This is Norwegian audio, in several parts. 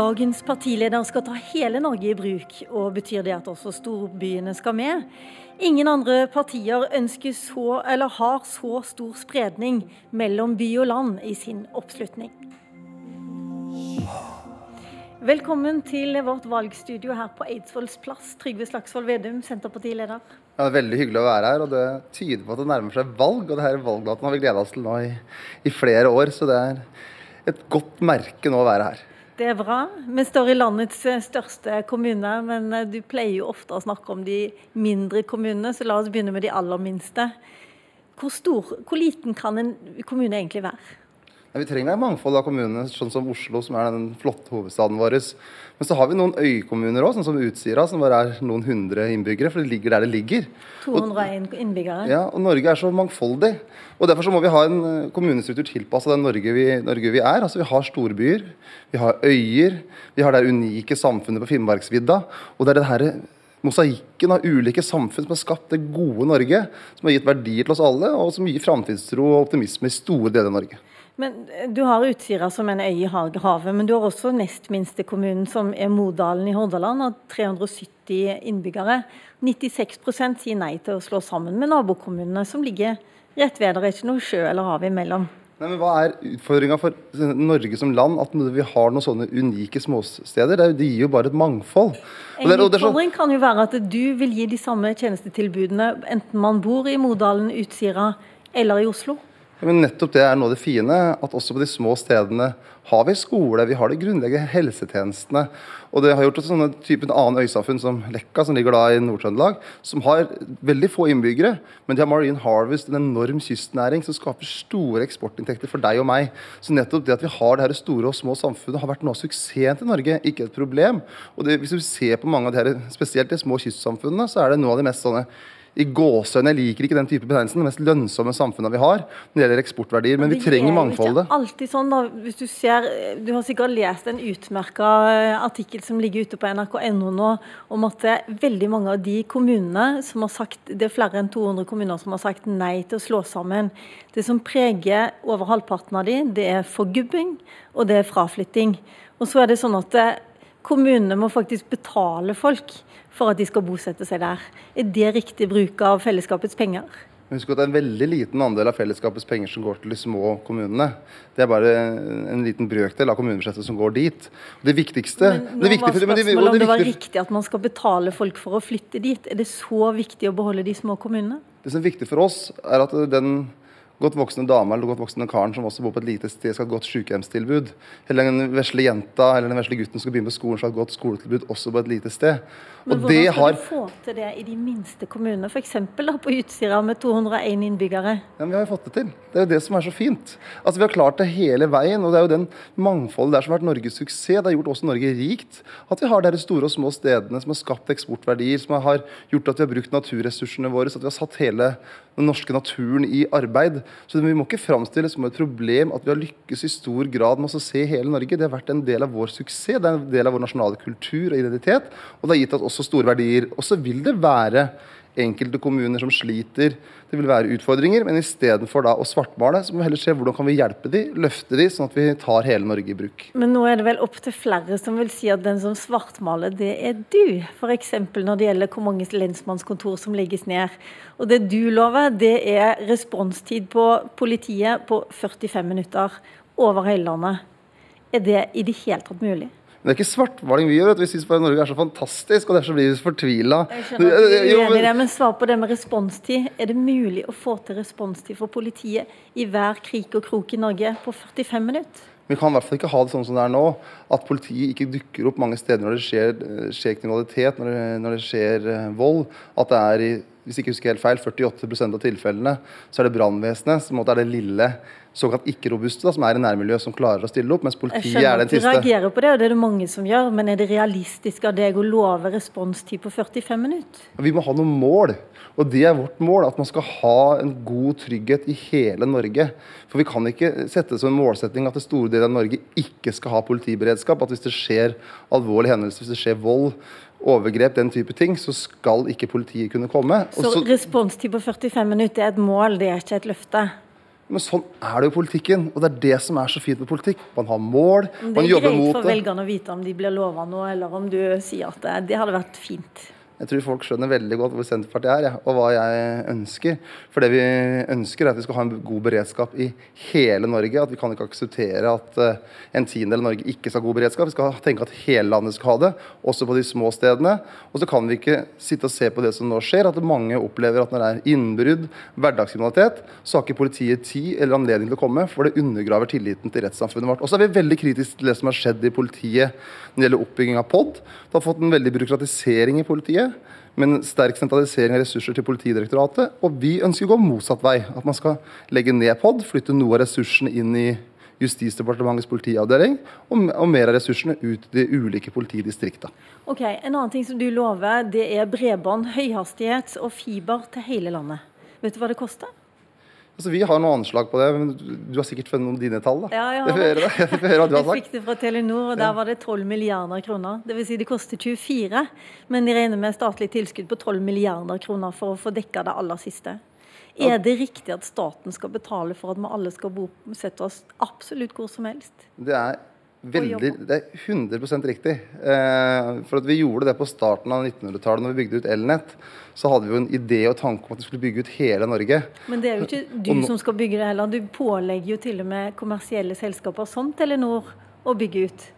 Dagens partileder skal ta hele Norge i bruk, og betyr det at også storbyene skal med? Ingen andre partier ønsker så, eller har så stor spredning mellom by og land i sin oppslutning. Velkommen til vårt valgstudio her på Eidsvolls plass. Trygve Slagsvold Vedum, Senterpartileder. Ja, det er Veldig hyggelig å være her, og det tyder på at det nærmer seg valg. Og det her valgdaten har vi gleda oss til nå i, i flere år, så det er et godt merke nå å være her. Det er bra. Vi står i landets største kommune, men du pleier jo ofte å snakke om de mindre kommunene, så la oss begynne med de aller minste. Hvor, stor, hvor liten kan en kommune egentlig være? Vi trenger et mangfold av kommunene, sånn som Oslo, som er den flotte hovedstaden vår. Men så har vi noen øykommuner òg, sånn som Utsira, som bare er noen hundre innbyggere. For det ligger der det ligger. 201 innbyggere. Ja, og Norge er så mangfoldig. Og Derfor så må vi ha en eh, kommunestruktur tilpassa den Norge vi, Norge vi, er. Altså Vi har storbyer, vi har øyer, vi har det unike samfunnet på Finnmarksvidda. Og det er det herre mosaikken av ulike samfunn som har skapt det gode Norge, som har gitt verdier til oss alle, og som gir framtidstro og optimisme i store deler av Norge. Men eh, Du har Utsira som en øy i havet, men du har også nest minste kommunen, som er Modalen i Hordaland, og 370 innbyggere. 96 sier nei til å slå sammen med nabokommunene, som ligger rett ved. Det er ikke noe sjø eller hav imellom. Nei, men Hva er utfordringa for Norge som land? At vi har noen sånne unike småsteder? Det, gir jo bare et mangfold. En utfordring kan jo være at du vil gi de samme tjenestetilbudene enten man bor i Modalen, Utsira eller i Oslo? Men nettopp det er noe av det fine, at også på de små stedene har vi skole, vi har de grunnleggende helsetjenestene. Og det har gjort at sånne typen annen øysamfunn som Lekka, som ligger da i Nord-Trøndelag, som har veldig få innbyggere, men de har Marine Harvest, en enorm kystnæring som skaper store eksportinntekter for deg og meg. Så nettopp det at vi har det her store og små samfunnet, har vært noe av suksessen til Norge, ikke et problem. Og det, hvis du ser på mange av de her, spesielt de små kystsamfunnene, så er det noe av de mest sånne i gåsehøyne, jeg liker ikke den type betegnelsen, det mest lønnsomme samfunnet vi har når det gjelder eksportverdier. Men, vi trenger mangfoldet. Det er ikke alltid sånn da, hvis Du ser, du har sikkert lest en utmerka eh, artikkel som ligger ute på nrk.no nå, om at det er veldig mange av de kommunene som har sagt, det er flere enn 200 kommuner som har sagt nei til å slå sammen. Det som preger over halvparten av de, det er forgubbing og det er fraflytting. Og så er det sånn at eh, kommunene må faktisk betale folk for at de skal bosette seg der. Er det riktig bruk av fellesskapets penger? Husk at det er en veldig liten andel av fellesskapets penger som går til de små kommunene. Det er bare en liten brøkdel av kommunebudsjettet som går dit. Det viktigste Men nå var spørsmålet om det var riktig at man skal betale folk for å flytte dit. Er det så viktig å beholde de små kommunene? Det som er viktig for oss, er at den godt voksne dame eller godt voksne karen som også bor på et lite sted, skal ha et godt sykehjemstilbud. Eller den vesle jenta eller den vesle gutten skal begynne på skolen, skal ha et godt skoletilbud også på et lite sted. Men og hvordan skal har... du få til det i de minste kommunene, f.eks. på Utsira med 201 innbyggere? Ja, men Vi har jo fått det til. Det er jo det som er så fint. Altså Vi har klart det hele veien. og Det er jo den mangfoldet der som har vært Norges suksess. Det har gjort også Norge rikt. At vi har de store og små stedene som har skapt eksportverdier, som har gjort at vi har brukt naturressursene våre, så at vi har satt hele den norske naturen i arbeid. Så Vi må ikke framstille det som et problem at vi har lykkes i stor grad med å se hele Norge. Det har vært en del av vår suksess, det er en del av vår nasjonale kultur og identitet. Og det har gitt oss også store verdier. Og så vil det være enkelte kommuner som sliter. Det vil være utfordringer, men istedenfor å svartmale, så må vi heller se hvordan kan vi hjelpe de, løfte de, sånn at vi tar hele Norge i bruk. Men nå er det vel opp til flere som vil si at den som svartmaler, det er du. F.eks. når det gjelder hvor mange lensmannskontor som legges ned. Og det du lover, det er responstid på politiet på 45 minutter over hele landet. Er det i det hele tatt mulig? Men det er ikke svartmaling vi gjør. Vi syns bare Norge er så fantastisk, og derfor blir vi fortvila. Men svar på det med responstid. Er det mulig å få til responstid for politiet i hver krik og krok i Norge på 45 minutter? Vi kan i hvert fall ikke ha det sånn som det er nå, at politiet ikke dukker opp mange steder når det skjer, eh, skjer kriminalitet, når det, når det, skjer eh, vold. At det er i hvis jeg ikke husker helt feil, 48% av tilfellene så er det brannvesenet som er det lille såkalt ikke-robuste, som er i nærmiljøet som klarer å stille opp, mens politiet er den siste. Jeg reagerer på det, og det er det mange som gjør, men er det realistisk av deg å love responstid på 45 minutter? Vi må ha noen mål, og det er vårt mål. At man skal ha en god trygghet i hele Norge. For vi kan ikke sette som en målsetting at det store deler av Norge ikke skal ha politiberedskap. At hvis det skjer alvorlige hendelser, hvis det skjer vold, overgrep, den type ting, så skal ikke politiet kunne komme. Så, så responstid på 45 minutter er et mål, det er ikke et løfte? Men sånn er det jo politikken, og det er det som er så fint med politikk. Man har mål, man jobber mot Det Det er greit for velgerne å vite om de blir lova noe, eller om du sier at det, det hadde vært fint. Jeg tror folk skjønner veldig godt hvor Senterpartiet er, og hva jeg ønsker. For det vi ønsker, er at vi skal ha en god beredskap i hele Norge. At vi kan ikke akseptere at eh, en tiendedel av Norge ikke skal ha god beredskap. Vi skal tenke at hele landet skal ha det, også på de små stedene. Og så kan vi ikke sitte og se på det som nå skjer, at mange opplever at når det er innbrudd, hverdagskriminalitet, så har ikke politiet tid eller anledning til å komme, for det undergraver tilliten til rettssamfunnet vårt. Og så er vi veldig kritiske til det som har skjedd i politiet når det gjelder oppbygging av POD. Det har fått en veldig byråkratisering i politiet med en sterk sentralisering av ressurser til Politidirektoratet. Og vi ønsker å gå motsatt vei. At man skal legge ned POD, flytte noe av ressursene inn i Justisdepartementets politiavdeling, og, og mer av ressursene ut til de ulike politidistriktene. Ok, En annen ting som du lover, det er bredbånd, høyhastighet og fiber til hele landet. Vet du hva det koster? Altså, vi har noe anslag på det, men du har sikkert funnet noen dine tall? da. Ja, jeg har Jeg det. Jeg høre hva du har Jeg fikk det fra Telenor, og der var det 12 milliarder kroner. Det vil si det koster 24, men de regner med statlig tilskudd på 12 milliarder kroner for å få dekka det aller siste. Er det riktig at staten skal betale for at vi alle skal bosette oss absolutt hvor som helst? Det er veldig, det er 100 riktig. Eh, for at vi gjorde det på starten av 1900-tallet, når vi bygde ut elnett. Så hadde vi jo en idé og tanke om at vi skulle bygge ut hele Norge. Men det er jo ikke du nå- som skal bygge det heller. Du pålegger jo til og med kommersielle selskaper som Telenor å bygge ut.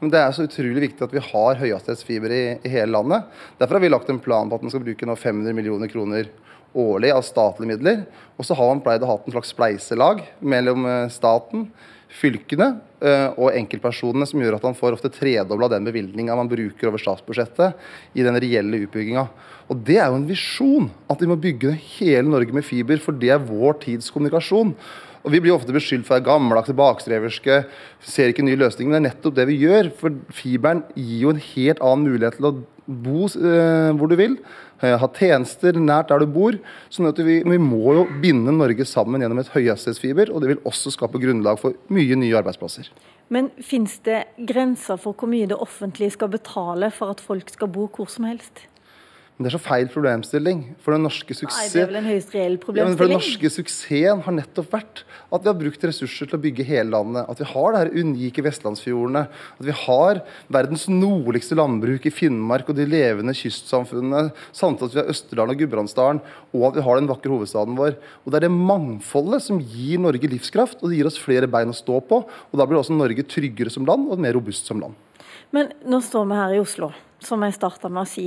Men det er så utrolig viktig at vi har høyhastighetsfiber i, i hele landet. Derfor har vi lagt en plan på at man skal bruke nå 500 millioner kroner årlig av statlige midler. Og så har man pleid å ha en slags spleiselag mellom eh, staten, fylkene eh, og enkeltpersonene, som gjør at han får ofte tredobla den bevilgninga man bruker over statsbudsjettet i den reelle utbygginga. Og det er jo en visjon, at vi må bygge hele Norge med fiber, for det er vår tids kommunikasjon. Og Vi blir ofte beskyldt for å være gammeldagse, bakstreverske, ser ikke nye løsninger. Men det er nettopp det vi gjør. For fiberen gir jo en helt annen mulighet til å bo eh, hvor du vil. eh, Ha tjenester nært der du bor. sånn at vi, vi må jo binde Norge sammen gjennom et høyhastighetsfiber. Og det vil også skape grunnlag for mye nye arbeidsplasser. Men fins det grenser for hvor mye det offentlige skal betale for at folk skal bo hvor som helst? Men det er så feil problemstilling. For den norske suksessen det er vel en høyst reell Ja, for Den norske suksessen har nettopp vært at vi har brukt ressurser til å bygge hele landet. At vi har det her unike vestlandsfjordene. At vi har verdens nordligste landbruk i Finnmark og de levende kystsamfunnene. Samtidig at vi har Østerdalen og Gudbrandsdalen, og at vi har den vakre hovedstaden vår. Og Det er det mangfoldet som gir Norge livskraft, og det gir oss flere bein å stå på. Og Da blir også Norge tryggere som land og mer robust som land. Men nå står vi her i Oslo, som jeg starta med å si.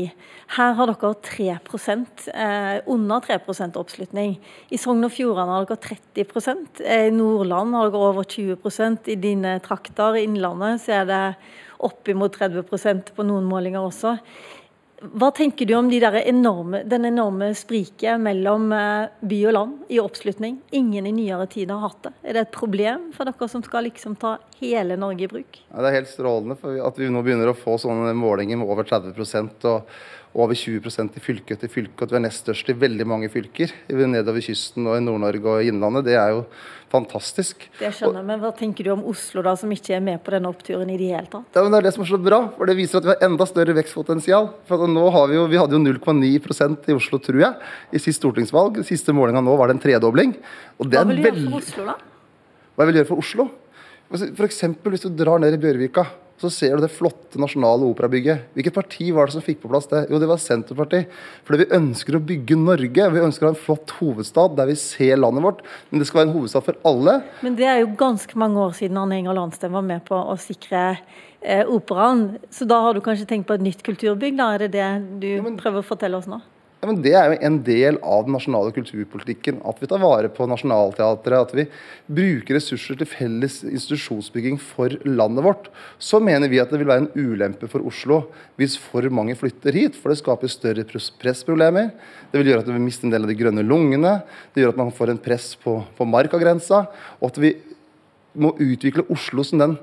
Her har dere 3 eh, under 3% oppslutning. I Sogn og Fjordane har dere 30 eh, I Nordland har dere over 20% I dine trakter, i Innlandet, så er det oppimot 30% på noen målinger også. Hva tenker du om de enorme, den enorme spriket mellom eh, by og land i oppslutning? Ingen i nyere tid har hatt det. Er det et problem for dere som skal liksom ta hele Norge i bruk? Ja, det er helt strålende for at vi nå begynner å få sånne målinger med over 30 og over 20% i fylke etter fylke. og At vi er nest størst i veldig mange fylker nedover kysten og i Nord-Norge og i Innlandet. Det er jo fantastisk. Det skjønner jeg, men Hva tenker du om Oslo, da, som ikke er med på denne oppturen i det hele tatt? Ja, men Det er det som er så bra, for det viser at vi har enda større vekstpotensial. For nå har Vi jo, vi hadde jo 0,9% i Oslo, tror jeg, i sist stortingsvalg. Siste målinga nå var det en tredobling. Hva vil du gjøre for Oslo, da? Hva jeg vil gjøre for Oslo? Eksempel, hvis du drar ned i Bjørvika, så ser du det flotte nasjonale operabygget. Hvilket parti var det som fikk på plass det? Jo, det var Senterpartiet. Fordi vi ønsker å bygge Norge. Vi ønsker å ha en flott hovedstad der vi ser landet vårt. Men det skal være en hovedstad for alle. Men det er jo ganske mange år siden Arne Enger Landsten var med på å sikre eh, operaen. Så da har du kanskje tenkt på et nytt kulturbygg, da? Er det det du men- prøver å fortelle oss nå? Ja, men Det er jo en del av den nasjonale kulturpolitikken. At vi tar vare på Nationaltheatret. At vi bruker ressurser til felles institusjonsbygging for landet vårt. Så mener vi at det vil være en ulempe for Oslo hvis for mange flytter hit. For det skaper større pressproblemer. Det vil gjøre at vi mister en del av de grønne lungene. Det gjør at man får en press på, på markagrensa. Og at vi må utvikle Oslo som den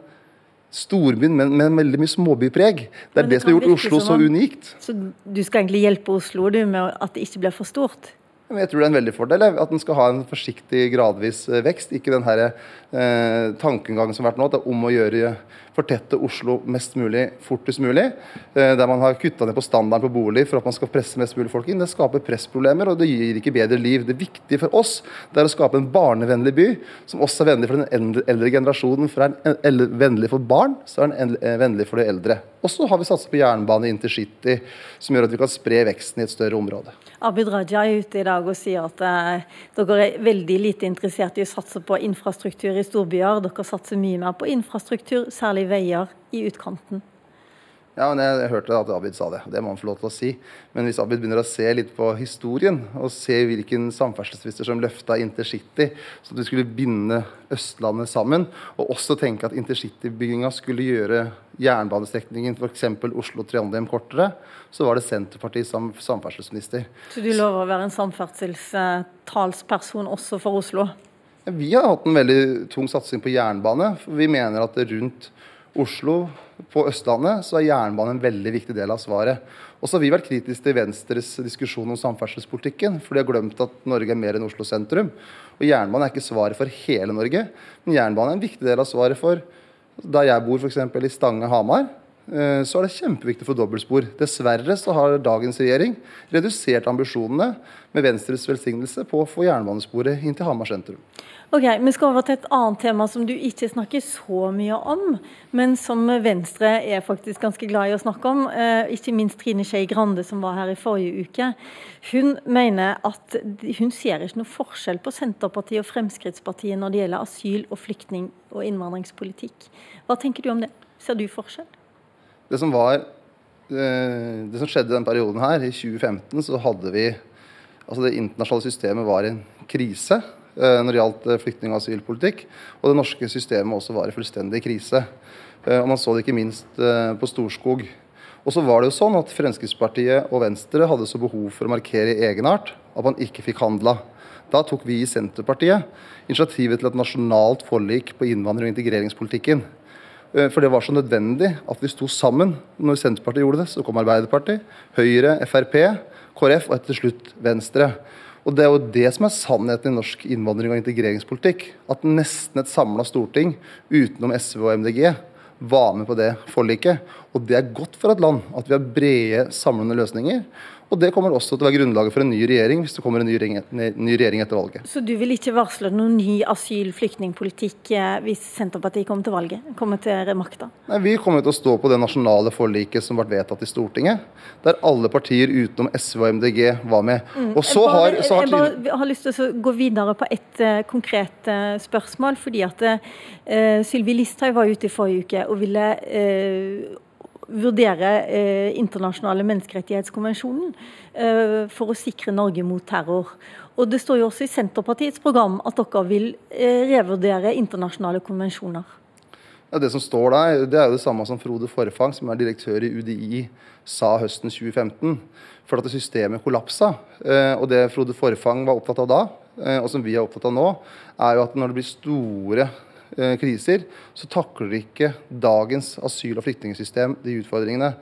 storbyen, men med veldig mye småbypreg. Det er det, det som har gjort Oslo så unikt. Så du skal egentlig hjelpe Oslo du, med at det ikke blir for stort? Jeg tror det er en veldig fordel at den skal ha en forsiktig, gradvis eh, vekst. Ikke den her, eh, tankegangen som har vært nå, at det er om å gjøre fortette Oslo mest mulig fortest mulig. Eh, der man har kutta ned på standarden på bolig for at man skal presse mest mulig folk inn. Det skaper pressproblemer, og det gir ikke bedre liv. Det viktige for oss det er å skape en barnevennlig by, som også er vennlig for den eldre generasjonen. For er den vennlig for barn, så er den eh, vennlig for de eldre. Og så har vi satset på jernbane intercity, som gjør at vi kan spre veksten i et større område. Abid Raja er ute i dag og sier at eh, dere er veldig lite interessert i å satse på infrastruktur i storbyer. Dere satser mye mer på infrastruktur, særlig veier i utkanten. Ja, men jeg, hørte at Abid sa det. Det må han få lov til å si. Men hvis Abid begynner å se litt på historien, og se hvilken samferdselsminister som løfta intercity, så at vi skulle binde Østlandet sammen, og også tenke at intercitybygginga skulle gjøre jernbanestrekningen f.eks. Oslo-Trondheim kortere, så var det Senterpartiet som samferdselsminister. Så du lover å være en samferdselstalsperson også for Oslo? Vi har hatt en veldig tung satsing på jernbane. for Vi mener at rundt Oslo, på Østlandet, så er jernbanen en veldig viktig del av svaret. Og så har vi vært kritiske til Venstres diskusjon om samferdselspolitikken. For de har glemt at Norge er mer enn Oslo sentrum. Og jernbanen er ikke svaret for hele Norge, men jernbanen er en viktig del av svaret for da jeg bor f.eks. i Stange-Hamar. Eh, så er det kjempeviktig for dobbeltspor. Dessverre så har dagens regjering redusert ambisjonene med Venstres velsignelse på å få jernbanesporet inn til Hamar sentrum. Ok, Vi skal over til et annet tema som du ikke snakker så mye om, men som Venstre er faktisk ganske glad i å snakke om. Eh, ikke minst Trine Skei Grande, som var her i forrige uke. Hun mener at hun ser ikke noe forskjell på Senterpartiet og Fremskrittspartiet når det gjelder asyl- og flyktning- og innvandringspolitikk. Hva tenker du om det? Ser du forskjell? Det som, var, eh, det som skjedde i denne perioden her, i 2015, så hadde vi Altså det internasjonale systemet var i en krise. Eh, når det gjaldt eh, flyktning- og asylpolitikk. Og det norske systemet også var i fullstendig krise. Og Man så det ikke minst på Storskog. Og så var det jo sånn at Fremskrittspartiet og Venstre hadde så behov for å markere egenart at man ikke fikk handla. Da tok vi i Senterpartiet initiativet til et nasjonalt forlik på innvandring- og integreringspolitikken. For det var så nødvendig at vi sto sammen. Når Senterpartiet gjorde det, så kom Arbeiderpartiet, Høyre, Frp, KrF og etter slutt Venstre. Og Det er jo det som er sannheten i norsk innvandring- og integreringspolitikk. At nesten et samla storting, utenom SV og MDG, var med på det forliket. Og det er godt for et land at vi har brede, samlende løsninger. Og Det kommer også til å være grunnlaget for en ny regjering hvis det kommer en ny regjering, ny regjering etter valget. Så du vil ikke varsle noen ny asyl- flyktningpolitikk eh, hvis Senterpartiet kommer til valget? Kommer til makta? Nei, Vi kommer til å stå på det nasjonale forliket som ble vedtatt i Stortinget. Der alle partier utenom SV og MDG var med. Mm. Og så har, så har, jeg bare har lyst til å gå videre på ett uh, konkret uh, spørsmål. fordi at uh, Sylvi Listhaug var ute i forrige uke og ville vurdere eh, internasjonale menneskerettighetskonvensjonen eh, for å sikre Norge mot terror. Og Det står jo også i Senterpartiets program at dere vil eh, revurdere internasjonale konvensjoner. Ja, det som står der, det er jo det samme som Frode Forfang, som er direktør i UDI, sa høsten 2015. For at systemet kollapsa. Eh, og det Frode Forfang var opptatt av da, eh, og som vi er opptatt av nå, er jo at når det blir store kriser, så takler ikke dagens asyl- og flyktningsystem de utfordringene.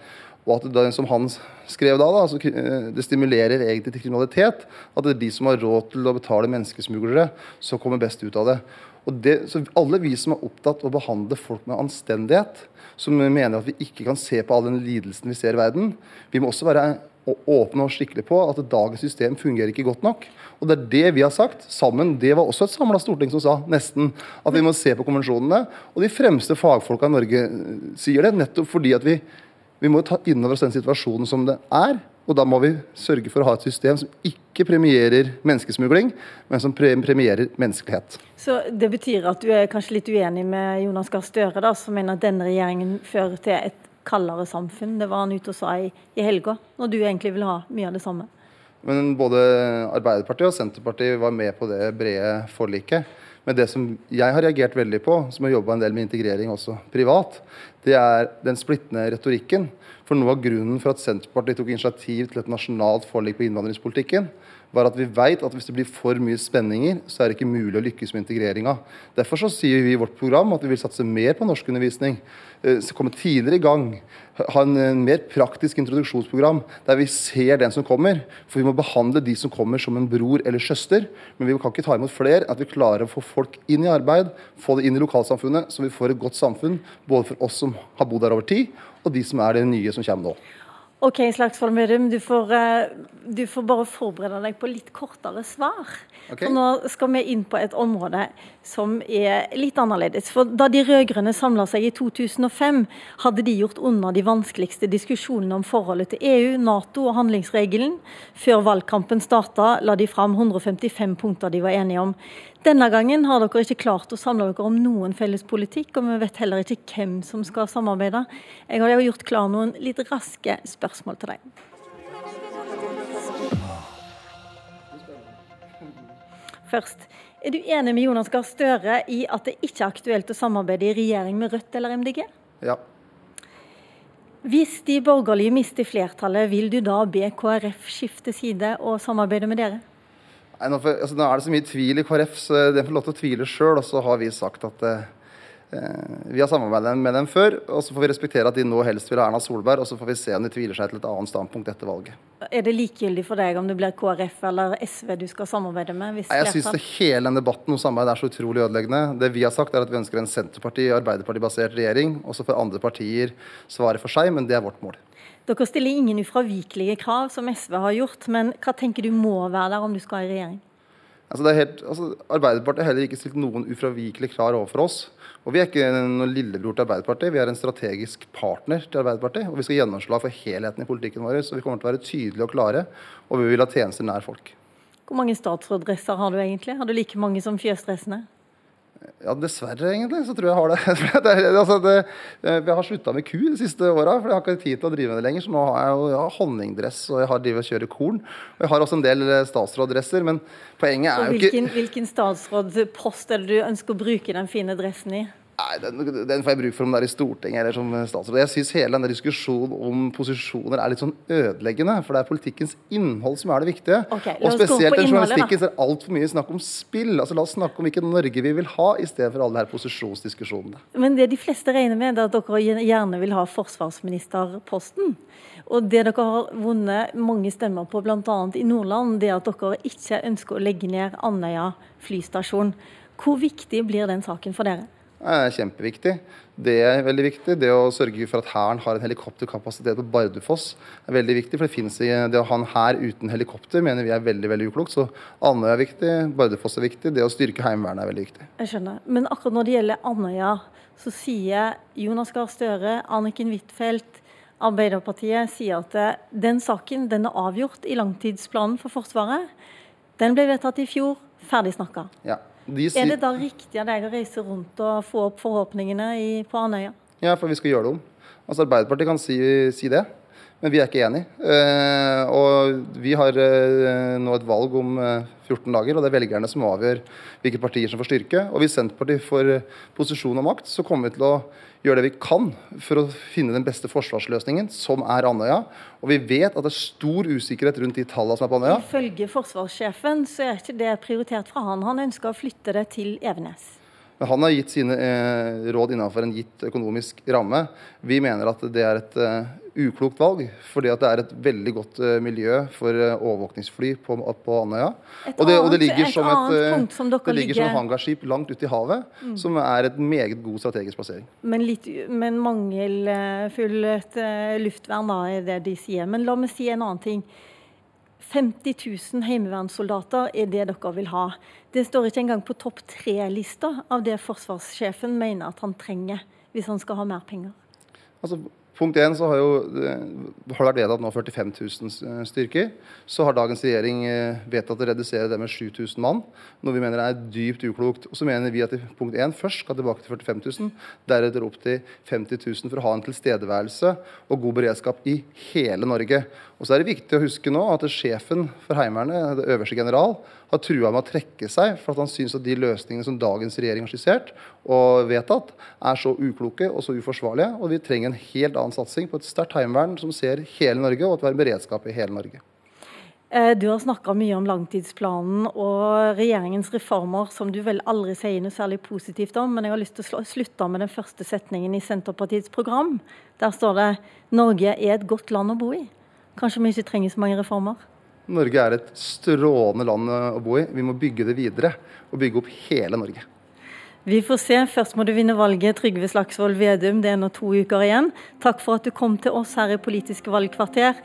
Og at det, som han skrev da, da altså, det stimulerer egentlig til kriminalitet. At det er de som har råd til å betale menneskesmuglere, som kommer best ut av det. Og det, så Alle vi som er opptatt av å behandle folk med anstendighet, som mener at vi ikke kan se på all den lidelsen vi ser i verden, vi må også være åpne og skikkelig på at dagens system fungerer ikke godt nok. Og Det er det vi har sagt sammen. Det var også et samla storting som sa nesten at vi må se på konvensjonene. Og de fremste fagfolka i Norge eh, sier det, nettopp fordi at vi, vi må ta inn over oss den situasjonen som det er. Og da må vi sørge for å ha et system som ikke premierer menneskesmugling, men som premierer menneskelighet. Så det betyr at du er kanskje litt uenig med Jonas Gahr Støre, som mener at denne regjeringen fører til et kaldere samfunn. Det var han ute og sa i, i helga, når du egentlig vil ha mye av det samme. Men både Arbeiderpartiet og Senterpartiet var med på det brede forliket. Men det som jeg har reagert veldig på, som har jobba en del med integrering også privat, det er den splittende retorikken. For noe av grunnen for at Senterpartiet tok initiativ til et nasjonalt forlik på innvandringspolitikken, var at vi vet at hvis det blir for mye spenninger, så er det ikke mulig å lykkes med integreringa. Derfor så sier vi i vårt program at vi vil satse mer på norskundervisning. Eh, komme tidligere i gang. Ha en, mer praktisk introduksjonsprogram der vi ser den som kommer. For vi må behandle de som kommer som en bror eller søster. Men vi kan ikke ta imot flere. At vi klarer å få folk inn i arbeid, få det inn i lokalsamfunnet, så vi får et godt samfunn. Både for oss som har bodd her over tid, og de som er det nye som kommer nå. Ok, Slagsvold Vedum, du, eh, du, får bare forberede deg på litt kortere svar. Okay. For Nå skal vi inn på et område som er litt annerledes. For Da de rød-grønne samla seg i 2005, hadde de gjort unna de vanskeligste diskusjonene om forholdet til EU, Nato og handlingsregelen. Før valgkampen starta, la de fram 155 punkter de var enige om. Denne gangen har dere ikke klart å samle dere om noen felles politikk, og vi vet heller ikke hvem som skal samarbeide. Jeg har gjort klar noen litt raske spørsmål til deg. Først, er du enig med Jonas Gahr Støre i at det ikke er aktuelt å samarbeide i regjering med Rødt eller MDG? Ja. Hvis de borgerlige mister flertallet, vil du da be KrF skifte side og samarbeide med dere? Nei, nå, for, altså, nå, er det så mye tvil i KrF, så de får lov til å tvile sjøl. Og så har vi sagt at eh, vi har samarbeidet med dem før, og så får vi respektere at de nå helst vil ha Erna Solberg. Og så får vi se om de tviler seg til et annet standpunkt etter valget. Er det likegyldig for deg om det blir KrF eller SV du skal samarbeide med? Nei, jeg syns hele den debatten om samarbeid er så utrolig ødeleggende. Det vi har sagt er at vi ønsker en Senterparti- og Arbeiderparti-basert regjering. Og så får andre partier svare for seg, men det er vårt mål. Dere stiller ingen ufravikelige krav, som SV har gjort. Men hva tenker du må være der om du skal i regjering? Altså helt, altså Arbeiderpartiet har heller ikke stilt noen ufravikelige krav overfor oss. Og Vi er ikke noen lillebror til Arbeiderpartiet, vi er en strategisk partner til Arbeiderpartiet. Og vi skal gjennomslag for helheten i politikken vår. Så vi kommer til å være tydelige og klare. Og vi vil ha tjenester nær folk. Hvor mange statsråddresser har du egentlig? Har du like mange som fjøsdressene? Ja, dessverre, egentlig, så tror jeg har det. det, altså, det jeg har slutta med ku de siste åra, for jeg har ikke tid til å drive med det lenger. Så nå har jeg jo ja, honningdress, og jeg har drivet og kjører korn. Og jeg har også en del eh, statsråddresser, men poenget er jo ikke Hvilken statsrådpost er det du ønsker å bruke den fine dressen i? Nei, den, den, får jeg bruk for om det er i Stortinget eller som statsråd. Jeg syns hele denne diskusjonen om posisjoner er litt sånn ødeleggende. For det er politikkens innhold som er det viktige. Okay, og spesielt i journalistikken er altfor mye snakk om spill. Altså La oss snakke om hvilket Norge vi vil ha, i stedet for alle de her posisjonsdiskusjonene. Men det de fleste regner med, er at dere gjerne vil ha forsvarsministerposten. Og det dere har vunnet mange stemmer på, bl.a. i Nordland, det er at dere ikke ønsker å legge ned Andøya flystasjon. Hvor viktig blir den saken for dere? Er kjempeviktig. Det er veldig viktig. Det å sørge for at Hæren har en helikopterkapasitet på Bardufoss er veldig viktig. For det finnes det å ha en hær uten helikopter mener vi er veldig veldig uklokt. Så Andøya er viktig, Bardufoss er viktig. Det å styrke Heimevernet er veldig viktig. Jeg skjønner. Men akkurat når det gjelder Andøya, så sier Jonas Gahr Støre, Anniken Huitfeldt, Arbeiderpartiet sier at eh, den saken den er avgjort i langtidsplanen for Forsvaret. Den ble vedtatt i fjor, ferdig snakka. Ja. Sier... Er det da riktig av deg å reise rundt og få opp forhåpningene i, på Andøya? Ja, for vi skal gjøre det om. Altså Arbeiderpartiet kan si, si det, men vi er ikke enig. Eh, og vi har eh, nå et valg om eh, 14 dager, og det er velgerne som avgjør hvilke partier som får styrke. Og hvis Senterpartiet får eh, posisjon og makt, så kommer vi til å gjøre det vi kan for å finne den beste forsvarsløsningen, som er Andøya. Og vi vet at det er stor usikkerhet rundt de tallene som er på Andøya. Ifølge forsvarssjefen så er ikke det prioritert fra han. Han ønsker å flytte det til Evenes. Men han har gitt sine eh, råd innenfor en gitt økonomisk ramme. Vi mener at det er et uh, uklokt valg, fordi at det er et veldig godt uh, miljø for uh, overvåkningsfly på, på Andøya. Og det, og det, ligger som et, som det ligger som hangarskip langt ute i havet, mm. som er et meget god strategisk plassering. Men, litt, men mangelfullt luftvern, da, er det de sier. Men la meg si en annen ting. 50 000 heimevernssoldater er det dere vil ha. Det står ikke engang på topp tre-lista av det forsvarssjefen mener at han trenger hvis han skal ha mer penger. Altså, Punkt 1 så har, jo, har det vært vedtatt nå 45 000 styrker. Så har dagens regjering eh, vedtatt å redusere det med 7000 mann, noe vi mener er dypt uklokt. Og så mener vi at punkt 1 først skal tilbake til 45 000, deretter opp til 50 000 for å ha en tilstedeværelse og god beredskap i hele Norge. Og så er det viktig å huske nå at sjefen for Heimevernet, det øverste general, har trua med å trekke seg for at han syns at de løsningene som dagens regjering har skissert og vedtatt, er så ukloke og så uforsvarlige. Og vi trenger en helt annen satsing på et sterkt heimevern som ser hele Norge, og at vi har beredskap i hele Norge. Eh, du har snakka mye om langtidsplanen og regjeringens reformer, som du vel aldri sier noe særlig positivt om. Men jeg har lyst til å slutte med den første setningen i Senterpartiets program. Der står det Norge er et godt land å bo i. Kanskje vi ikke trenger så mange reformer? Norge er et strålende land å bo i. Vi må bygge det videre, og bygge opp hele Norge. Vi får se. Først må du vinne valget, Trygve Slagsvold Vedum. Det er nå to uker igjen. Takk for at du kom til oss her i Politiske valgkvarter.